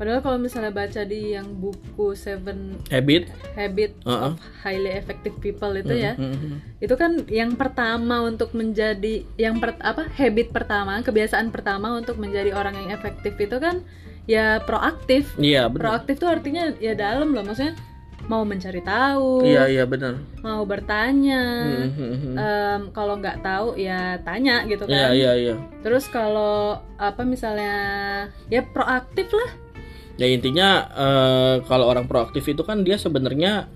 Padahal kalau misalnya baca di yang buku Seven habit Habit Heeh. of Highly Effective People itu ya, Mhm. itu kan yang pertama untuk menjadi yang per, apa habit pertama, kebiasaan pertama untuk menjadi orang yang efektif itu kan ya proaktif. iya benar Proaktif tuh artinya ya dalam loh, maksudnya mau mencari tahu, iya iya benar mau bertanya. Em, kalau nggak tahu ya tanya gitu iya kan. iya iya Terus kalau apa misalnya ya proaktif lah. Ya intinya eh, kalau orang proaktif itu kan dia sebenarnya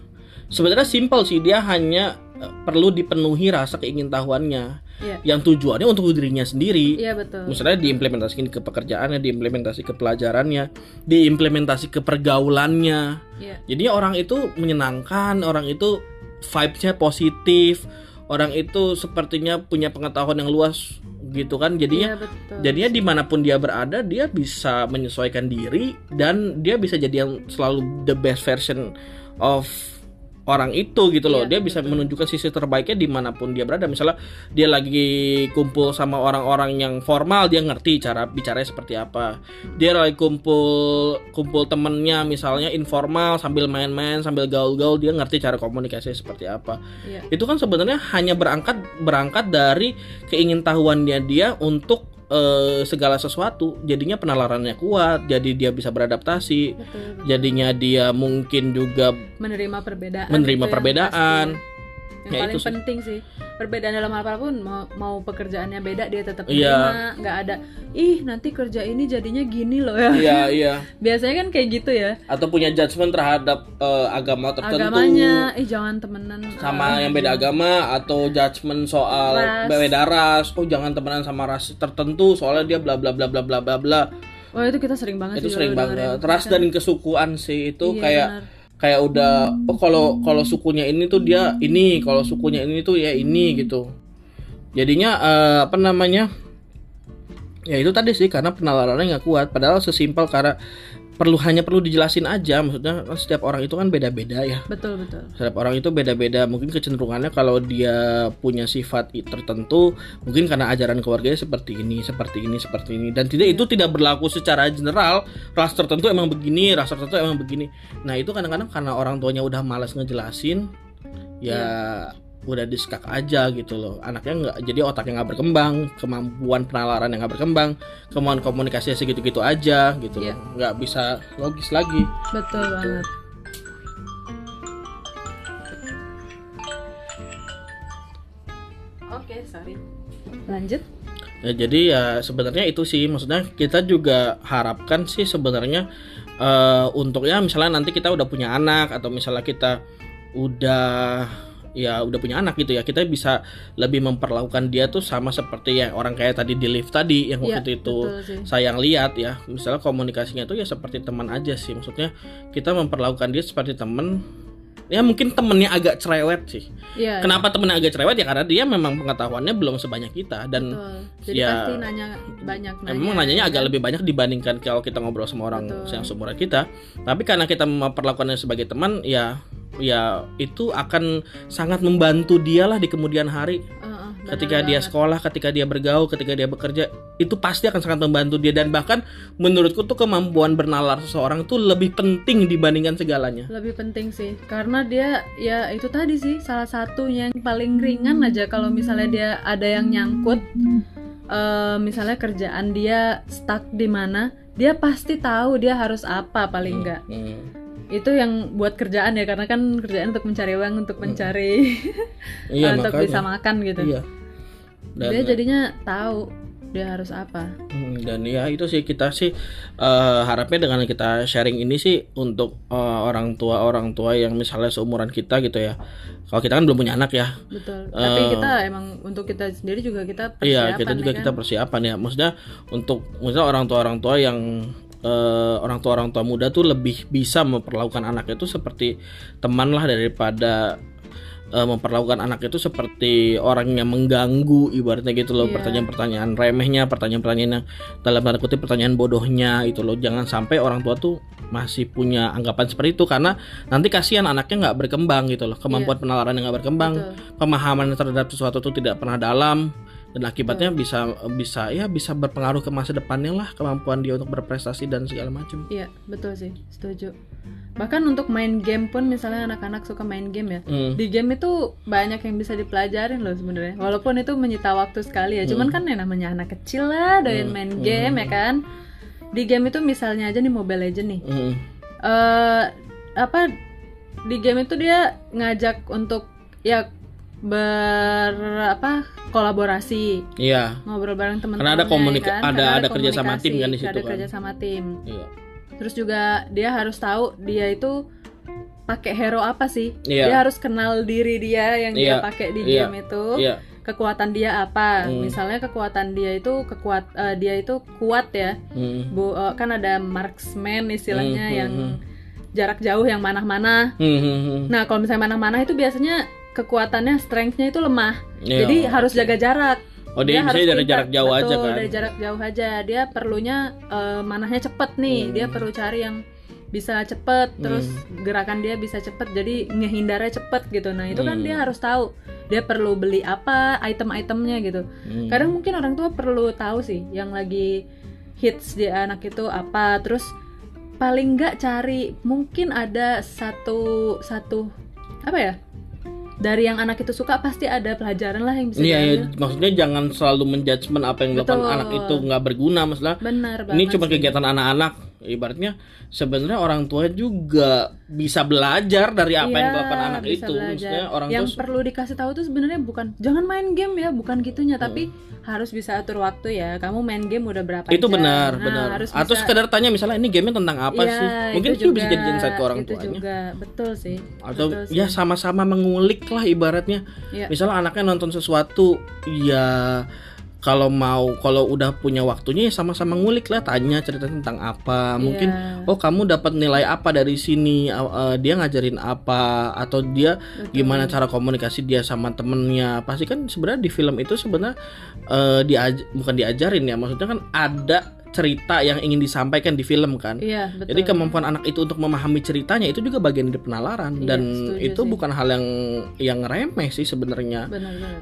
sebenarnya simpel sih dia hanya eh, perlu dipenuhi rasa keingintahuannya Iya. yang tujuannya untuk dirinya sendiri Iya betul. misalnya diimplementasikan ke pekerjaannya, diimplementasi ke pelajarannya, diimplementasi ke pergaulannya. Iya. Jadi orang itu menyenangkan, orang itu vibes-nya positif, orang itu sepertinya punya pengetahuan yang luas gitu kan. Jadinya Iya, betul. jadinya di mana pun dia berada dia bisa menyesuaikan diri dan dia bisa jadi yang selalu the best version of orang itu gitu loh. Iya, dia bisa betul. menunjukkan sisi terbaiknya di mana pun dia berada. Misalnya dia lagi kumpul sama orang-orang yang formal, dia ngerti cara bicaranya seperti apa. Dia lagi kumpul kumpul temennya misalnya informal sambil main-main sambil gaul-gaul, dia ngerti cara komunikasi seperti apa. Iya. Itu kan sebenarnya hanya berangkat berangkat dari keingintahuannya dia untuk eh, segala sesuatu. Jadinya penalarannya kuat, jadi dia bisa beradaptasi. Betul, betul. Jadinya dia mungkin juga menerima perbedaan Menerima itu yang perbedaan. Ya. yang Ya, paling itu sih. penting sih perbedaan dalam hal apa pun mau, mau pekerjaannya beda dia tetap Iya. nggak ada ih nanti kerja ini jadinya gini loh ya Iya, iya. biasanya kan kayak gitu ya Atau punya judgement terhadap eh, agama tertentu. agamanya ih jangan temenan sama ah, yang beda agama atau judgement soal Ras. beda ras. Oh, jangan temenan sama ras tertentu soalnya dia bla bla bla bla bla bla bla. wah itu kita sering banget Itu sih sering banget. Ras dan kesukuan sih itu Iya, kayak benar. Kayak udah oh kalau kalau sukunya ini tuh dia ini, kalau sukunya ini tuh ya ini gitu. Jadinya eh, apa namanya? Ya itu tadi sih karena penalarannya nggak kuat. Padahal sesimpel karena perlu hanya perlu dijelasin aja. Maksudnya kan setiap orang itu kan beda-beda ya. betul betul Setiap orang itu beda-beda. Mungkin kecenderungannya kalau dia punya sifat tertentu, mungkin karena ajaran keluarganya seperti ini, seperti ini, seperti ini. Dan tidak itu tidak berlaku secara general. Ras tertentu emang begini, ras tertentu emang begini. Nah itu kadang-kadang karena orang tuanya udah malas ngejelasin, ya udah diskak aja gitu loh. Anaknya nggak, jadi otaknya nggak berkembang, kemampuan penalaran yang nggak berkembang, kemampuan komunikasinya segitu-gitu aja gitu Iya. loh. Nggak bisa logis lagi. betul banget oke sorry lanjut Ya, jadi ya sebenarnya itu sih maksudnya kita juga harapkan sih sebenarnya eh untuk ya misalnya nanti kita udah punya anak atau misalnya kita udah ya udah punya anak gitu ya kita bisa lebih memperlakukan dia tuh sama seperti yang orang kayak tadi di lift tadi yang Iya, waktu itu betul sih. sayang lihat ya misalnya komunikasinya tuh ya seperti teman aja sih maksudnya kita memperlakukan dia seperti teman ya mungkin temennya agak cerewet sih Iya, kenapa temennya agak cerewet ya karena dia memang pengetahuannya belum sebanyak kita dan betul. Jadi ya, pasti nanya banyak nanya. Emang nanyanya agak kan? lebih banyak dibandingkan kalau kita ngobrol sama orang Betul. yang seumuran kita. Tapi karena kita memperlakukannya sebagai teman, ya ya itu akan sangat membantu dia lah di kemudian hari. Ketika dia banget. sekolah, ketika dia bergaul, ketika dia bekerja, itu pasti akan sangat membantu dia dan bahkan menurutku tuh kemampuan bernalar seseorang tuh lebih penting dibandingkan segalanya. lebih penting sih karena dia ya itu tadi sih salah satu yang paling ringan aja kalau misalnya dia ada yang nyangkut eh, misalnya kerjaan dia stuck di mana dia pasti tahu dia harus apa paling enggak Hmm. Itu yang buat kerjaan ya karena kan kerjaan untuk mencari uang untuk mencari Iya untuk makanya. bisa makan gitu. Iya. Dan, dia jadinya tahu dia harus apa. Hmm, dan ya itu sih kita sih eh, harapnya dengan kita sharing ini sih untuk eh, orang tua orang tua yang misalnya seumuran kita gitu ya. Kalau kita kan belum punya anak ya. Betul. Tapi Eh, kita emang untuk kita sendiri juga kita iya persiapan kita juga ya kita kan? persiapan ya. Maksudnya untuk maksudnya orang tua orang tua yang eh, orang tua orang tua muda tuh lebih bisa memperlakukan anaknya itu seperti teman lah daripada eh, memperlakukan anak itu seperti orang yang mengganggu ibaratnya gitu loh Iya. pertanyaan-pertanyaan remehnya pertanyaan-pertanyaan yang dalam tanda kutip pertanyaan bodohnya itu loh jangan sampai orang tua tuh masih punya anggapan seperti itu karena nanti kasihan anaknya nggak berkembang gitu loh kemampuan penalaran yang nggak berkembang. Betul. pemahaman terhadap sesuatu itu tidak pernah dalam dan akibatnya bisa bisa ya bisa berpengaruh ke masa depannya lah kemampuan dia untuk berprestasi dan segala macam Iya, betul sih, setuju. Bahkan untuk main game pun misalnya anak-anak suka main game ya. Hmm. Di game itu banyak yang bisa dipelajarin loh sebenarnya. Walaupun itu menyita waktu sekali ya. Cuman kan ya namanya anak kecil lah doyan Hmm. main game ya kan. Di game itu misalnya aja nih Mobile Legend nih. Hmm. eh apa di game itu dia ngajak untuk ya ber apa kolaborasi. Iya. Ngobrol bareng teman-teman Karena ada komunika- ada- Karena ada kerja sama tim kan di situ ada kan. kerja sama tim. Iya. Terus juga dia harus tahu dia itu pakai hero apa sih? Iya. dia harus kenal diri dia yang dia Iya, pakai di iya, game itu. Iya. Kekuatan dia apa? Hmm. misalnya kekuatan dia itu kekuat eh, dia itu kuat ya. Hmm. Bu, eh, kan ada marksman istilahnya Hmm, yang hmm, jarak jauh yang manah-manah Hmm, hmm, hmm. nah kalau misalnya manah-manah itu biasanya kekuatannya strength-nya itu lemah Iya. jadi harus jaga jarak oh dia harus bisa dari jarak jauh aja Betul, kan dari jarak jauh aja dia perlunya eh, manahnya cepet nih Hmm. dia perlu cari yang bisa cepet terus Hmm. gerakan dia bisa cepet jadi ngehindarnya cepet gitu nah itu kan Hmm. dia harus tahu dia perlu beli apa item-itemnya gitu Hmm. kadang mungkin orang tua perlu tahu sih yang lagi hits di anak itu apa terus paling nggak cari mungkin ada satu satu apa ya dari yang anak itu suka pasti ada pelajaran lah yang bisa Iya, iya, maksudnya jangan selalu menjudgment apa yang dilakukan anak itu nggak berguna, masalah benar ini banget cuma sih. kegiatan anak-anak. Ibaratnya sebenarnya orang tua juga bisa belajar dari apa yang Iya, dilakukan anak bisa itu. belajar. Maksudnya orang yang tua perlu dikasih tahu tuh sebenarnya bukan jangan main game ya bukan gitunya tapi Hmm. harus bisa atur waktu ya kamu main game udah berapa itu jam benar, Nah, benar. harus Atau bisa- sekedar tanya misalnya ini gamenya tentang apa Iya, sih? Mungkin itu, bisa jadi insight ke orang itu tuanya. juga betul sih Atau Betul sih. ya sama-sama mengulik lah ibaratnya. Iya. Misalnya anaknya nonton sesuatu, ya kalau mau kalau udah punya waktunya ya sama-sama ngulik lah tanya cerita tentang apa. Mungkin Iya, oh kamu dapat nilai apa dari sini? Uh, uh, dia ngajarin apa? Atau dia betul. gimana cara komunikasi dia sama temennya? Pasti kan sebenarnya di film itu sebenarnya eh, diaj- bukan diajarin ya maksudnya kan ada cerita yang ingin disampaikan di film kan. Iya betul. jadi kemampuan anak itu untuk memahami ceritanya itu juga bagian dari penalaran. Iya, dan itu sih. bukan hal yang yang remeh sih sebenarnya.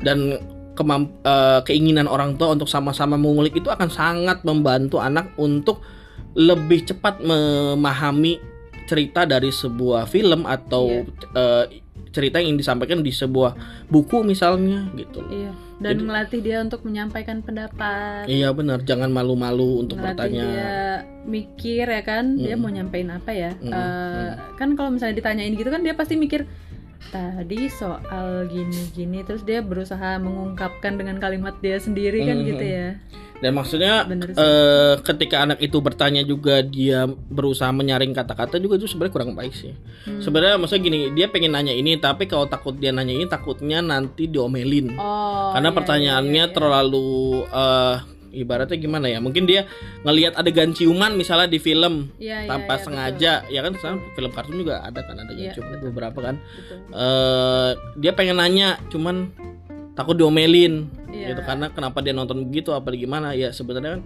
Dan kemamp- eh, keinginan orang tua untuk sama-sama mengulik itu akan sangat membantu anak untuk lebih cepat memahami cerita dari sebuah film atau eh, cerita yang disampaikan di sebuah buku misalnya gitu loh. iya dan Jadi- melatih dia untuk menyampaikan pendapat. Iya benar, jangan malu-malu untuk Ngelatih bertanya. dia mikir ya kan? Dia Mm. mau nyampein apa ya? Mm, Eh, kan kalau misalnya ditanyain gitu kan dia pasti mikir tadi soal gini-gini terus dia berusaha mengungkapkan dengan kalimat dia sendiri kan Mm, gitu ya Dan maksudnya eh, ketika anak itu bertanya juga dia berusaha menyaring kata-kata juga itu sebenarnya kurang baik sih. Hmm. Sebenarnya maksudnya gini, dia pengen nanya ini tapi kalau takut dia nanya ini takutnya nanti diomelin. oh Karena iya, pertanyaannya iya, iya. terlalu eh ibaratnya gimana ya? Mungkin dia ngelihat adegan ciuman misalnya di film iya, tanpa iya, sengaja, ya kan sekarang film kartun juga ada kan adegan Iya, ciuman betul. beberapa kan. betul. eh dia pengen nanya cuman takut diomelin Iya. gitu karena kenapa dia nonton begitu apa gimana ya sebenarnya kan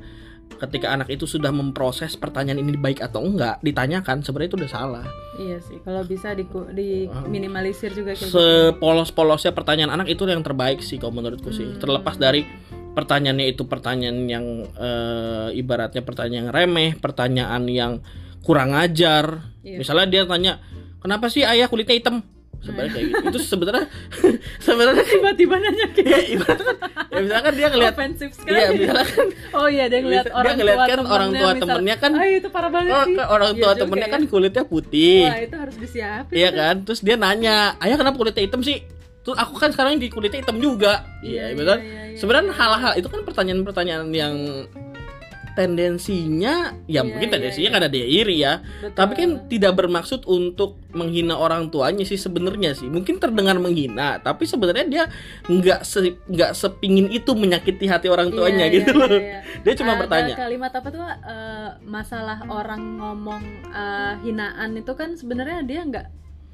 ketika anak itu sudah memproses pertanyaan ini baik atau enggak ditanyakan sebenarnya itu udah salah Iya sih, kalau bisa diku- diminimalisir juga kayak gitu. sepolos-polosnya pertanyaan anak itu yang terbaik sih kalau menurutku sih Hmm. terlepas dari pertanyaannya itu pertanyaan yang eh, ibaratnya pertanyaan yang remeh pertanyaan yang kurang ajar Iya. misalnya dia tanya kenapa sih ayah kulitnya hitam sebenarnya kayak gitu itu sebenarnya sebenarnya Tiba-tiba nanya kayak ya ibaratnya kan ya misalkan dia ngelihat ofensif sekali. iya misalnya kan Oh iya, dia ngeliat Dia orang ngeliat tua kan orang tua misal, temennya kan- Ah itu parah banget oh, sih. orang Iya tua juga temennya ya. kan kulitnya putih Wah itu harus disiapin. iya kan terus dia nanya ayah kenapa kulitnya hitam sih terus aku kan sekarang di kulitnya hitam juga iya betul iya, iya, iya. sebenarnya hal-hal itu kan pertanyaan-pertanyaan yang tendensinya ya Iya, mungkin iya, tendensinya iya. karena dia iri ya Betul. tapi kan tidak bermaksud untuk menghina orang tuanya sih sebenarnya sih mungkin terdengar menghina tapi sebenarnya dia nggak se nggak sepingin itu menyakiti hati orang Iya, tuanya iya, gitu iya, loh iya. dia cuma Ada bertanya kalimat apa tuh eh, masalah orang ngomong eh, hinaan itu kan sebenarnya dia nggak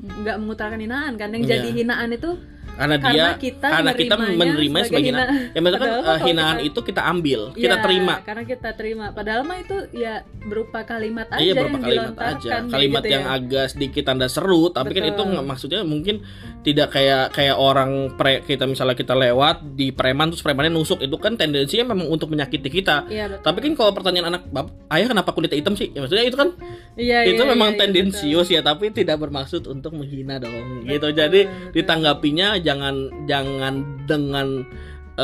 nggak mengutarakan hinaan kan yang Iya. jadi hinaan itu karena dia karena kita karena kita menerima sebagai hinaan ya maksudnya kan eh, hinaan kita- itu kita ambil kita Iya, terima. karena kita terima. Padahal mah itu ya berupa kalimat aja iya yang beberapa kalimat aja. kayak kalimat gitu yang ya. agak sedikit tanda seru tapi kan Betul. itu nggak maksudnya mungkin tidak kayak kayak orang pre kita misalnya kita lewat di preman terus premannya nusuk. Itu kan tendensinya memang untuk menyakiti kita. Iya, betul. tapi kan kalau pertanyaan anak bab ayah kenapa kulitnya hitam sih? Ya maksudnya itu kan Iya, itu iya, memang iya, iya, tendensius ya tapi tidak bermaksud untuk menghina dong gitu. Jadi ditanggapinya jangan jangan dengan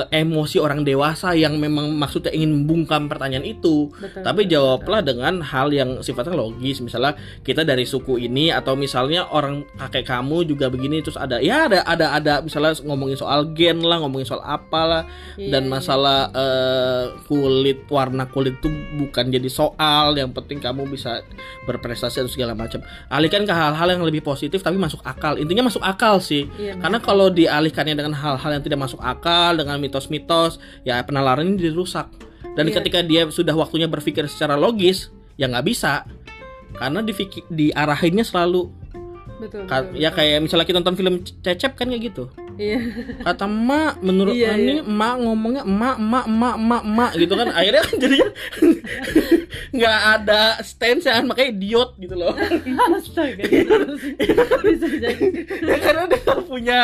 eh, emosi orang dewasa yang memang maksudnya ingin membungkam pertanyaan itu. Betul, tapi betul, jawablah dengan hal yang sifatnya logis. Misalnya kita dari suku ini atau misalnya orang kakek kamu juga begini terus ada ya ada ada ada. Misalnya ngomongin soal gen lah ngomongin soal apalah. Iya, dan iya. masalah eh, kulit warna kulit itu bukan jadi soal. Yang penting kamu bisa berprestasi dan segala macam. Alihkan ke hal-hal yang lebih positif tapi masuk akal. Intinya masuk akal sih. Iya, karena kalau dialihkannya dengan hal-hal yang tidak masuk akal dengan mitos-mitos ya penalaran ini dirusak dan Iya. ketika dia sudah waktunya berpikir secara logis ya nggak bisa karena difikir, diarahinnya selalu betul, Ka- betul, ya betul. kayak misalnya kita nonton film cecep kan kayak gitu iya kata emak menurut Iya, ini iya. emak ngomongnya emak emak emak emak emak gitu kan akhirnya kan jadinya nggak ada stance kan makanya idiot gitu loh Astaga. Bisa jadi. ya karena dia nggak punya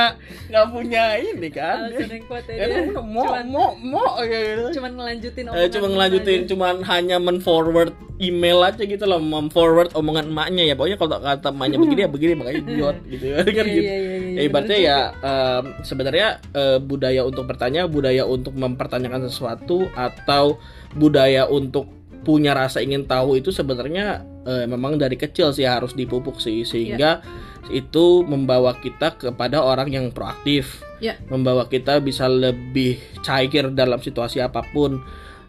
nggak punya ini kan Alasan yang kuat ya Ya, dia. mau Cuman, mau mau kayak gitu. cuman ngelanjutin Eh, omongan cuma ngelanjutin aja. cuman hanya men-forward email aja gitu loh mem-forward omongan emaknya ya pokoknya kalau kata emaknya begini ya begini makanya idiot gitu kan Iya, gitu iya, iya, iya, Ya, ibaratnya ya em, sebenarnya eh, budaya untuk bertanya, budaya untuk mempertanyakan sesuatu atau budaya untuk punya rasa ingin tahu itu sebenarnya eh, memang dari kecil sih harus dipupuk sih sehingga itu membawa kita kepada orang yang proaktif, Ya. membawa kita bisa lebih cair dalam situasi apa pun.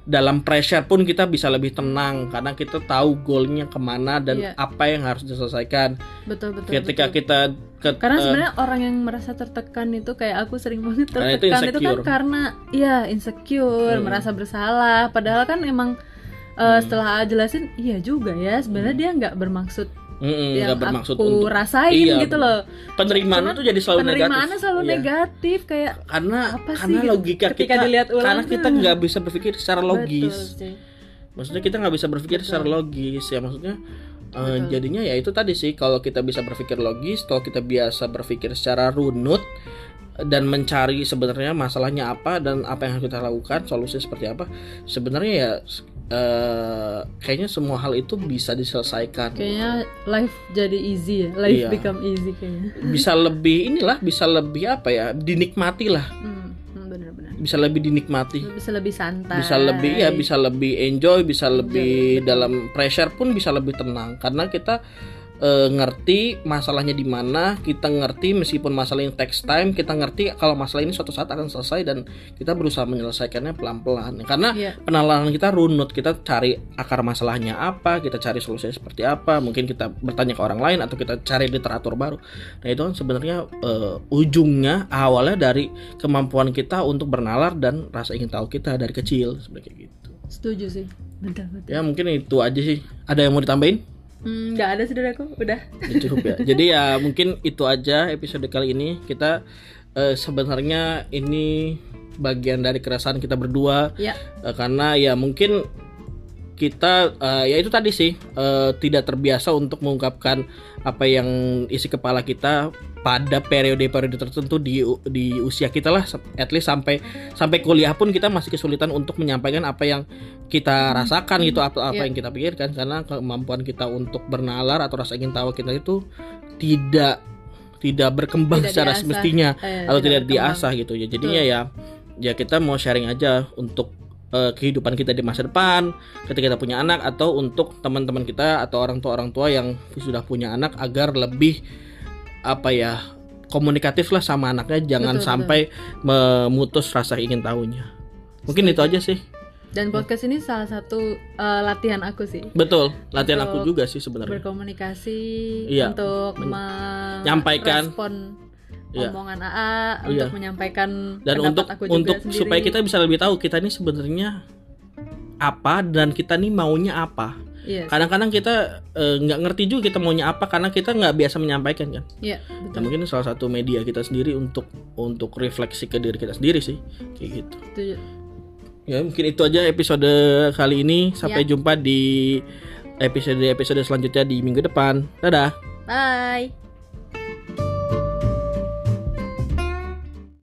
Dalam pressure pun kita bisa lebih tenang karena kita tahu goalnya ke mana dan Iya. apa yang harus diselesaikan. betul betul Ketika betul. kita ke- karena eh, sebenarnya orang yang merasa tertekan itu kayak aku sering banget itu tertekan itu, kan insecure. karena ya insecure Hmm. merasa bersalah padahal kan emang uh, Hmm. setelah jelasin iya juga ya sebenarnya dia nggak bermaksud Mm-mm, yang nggak bermaksud aku untuk rasain Iya, gitu loh penerimaan itu jadi selalu negatif. penerimaannya selalu Iya. negatif kayak Karena Apa sih karena gitu? logika Ketika kita dilihat ulang, karena kita nggak bisa berpikir secara betul logis. sih. Maksudnya kita nggak bisa berpikir Betul. secara logis ya maksudnya. Betul. jadinya ya itu tadi sih kalau kita bisa berpikir logis, kalau kita biasa berpikir secara runut dan mencari sebenarnya masalahnya apa dan apa yang harus kita lakukan, solusi seperti apa, sebenarnya ya eh, kayaknya semua hal itu bisa diselesaikan. kayaknya life jadi easy ya life Iya. become easy kayaknya Bisa lebih inilah, bisa lebih apa ya, dinikmati lah. hmm, hmm, bener-bener bisa lebih dinikmati bisa lebih santai bisa lebih ya bisa lebih enjoy bisa lebih betul. dalam pressure pun bisa lebih tenang karena kita eh, ngerti masalahnya di mana kita ngerti meskipun masalah yang takes time kita ngerti kalau masalah ini suatu saat akan selesai dan kita berusaha menyelesaikannya pelan-pelan. Karena Iya. penalaran kita runut kita cari akar masalahnya apa kita cari solusinya seperti apa mungkin kita bertanya ke orang lain atau kita cari literatur baru. Nah itu kan sebenarnya eh, ujungnya awalnya dari kemampuan kita untuk bernalar dan rasa ingin tahu kita dari kecil seperti kayak gitu. Setuju sih. Betul betul. Ya mungkin itu aja sih. Ada yang mau ditambahin Hmm, nggak ada saudaraku udah. Ya, cukup ya. Jadi ya mungkin itu aja episode kali ini. Kita eh, sebenarnya ini bagian dari keresahan kita berdua. Ya. Eh, karena ya mungkin kita eh, ya itu tadi sih eh, tidak terbiasa untuk mengungkapkan apa yang isi kepala kita pada periode-periode tertentu di di usia kita lah at least sampai sampai kuliah pun kita masih kesulitan untuk menyampaikan apa yang kita rasakan gitu apa apa Iya. yang kita pikirkan karena kemampuan kita untuk bernalar atau rasa ingin tahu kita itu tidak tidak berkembang Tidak secara diasah. semestinya Eh, atau tidak berkembang. diasah gitu ya jadinya ya ya kita mau sharing aja untuk eh, kehidupan kita di masa depan ketika kita punya anak atau untuk teman-teman kita atau orang tua orang tua yang sudah punya anak agar lebih apa ya komunikatif lah sama anaknya. Jangan Betul, sampai memutus rasa ingin tahunya. Mungkin itu aja sih. Dan podcast ini salah satu eh, latihan aku sih. Betul latihan aku juga sih sebenarnya. berkomunikasi Iya. untuk Menyampaikan. Iya. omongan AA Iya. untuk menyampaikan dan untuk aku juga untuk sendiri. supaya kita bisa lebih tahu kita ini sebenarnya apa dan kita nih maunya apa Iya, kadang-kadang kita eh, nggak ngerti juga kita maunya apa karena kita nggak biasa menyampaikan kan iya Nah, betul. mungkin salah satu media kita sendiri untuk untuk refleksi ke diri kita sendiri sih kayak gitu Setuju. ya mungkin itu aja episode kali ini sampai Ya. jumpa di episode episode selanjutnya di minggu depan dadah Bye.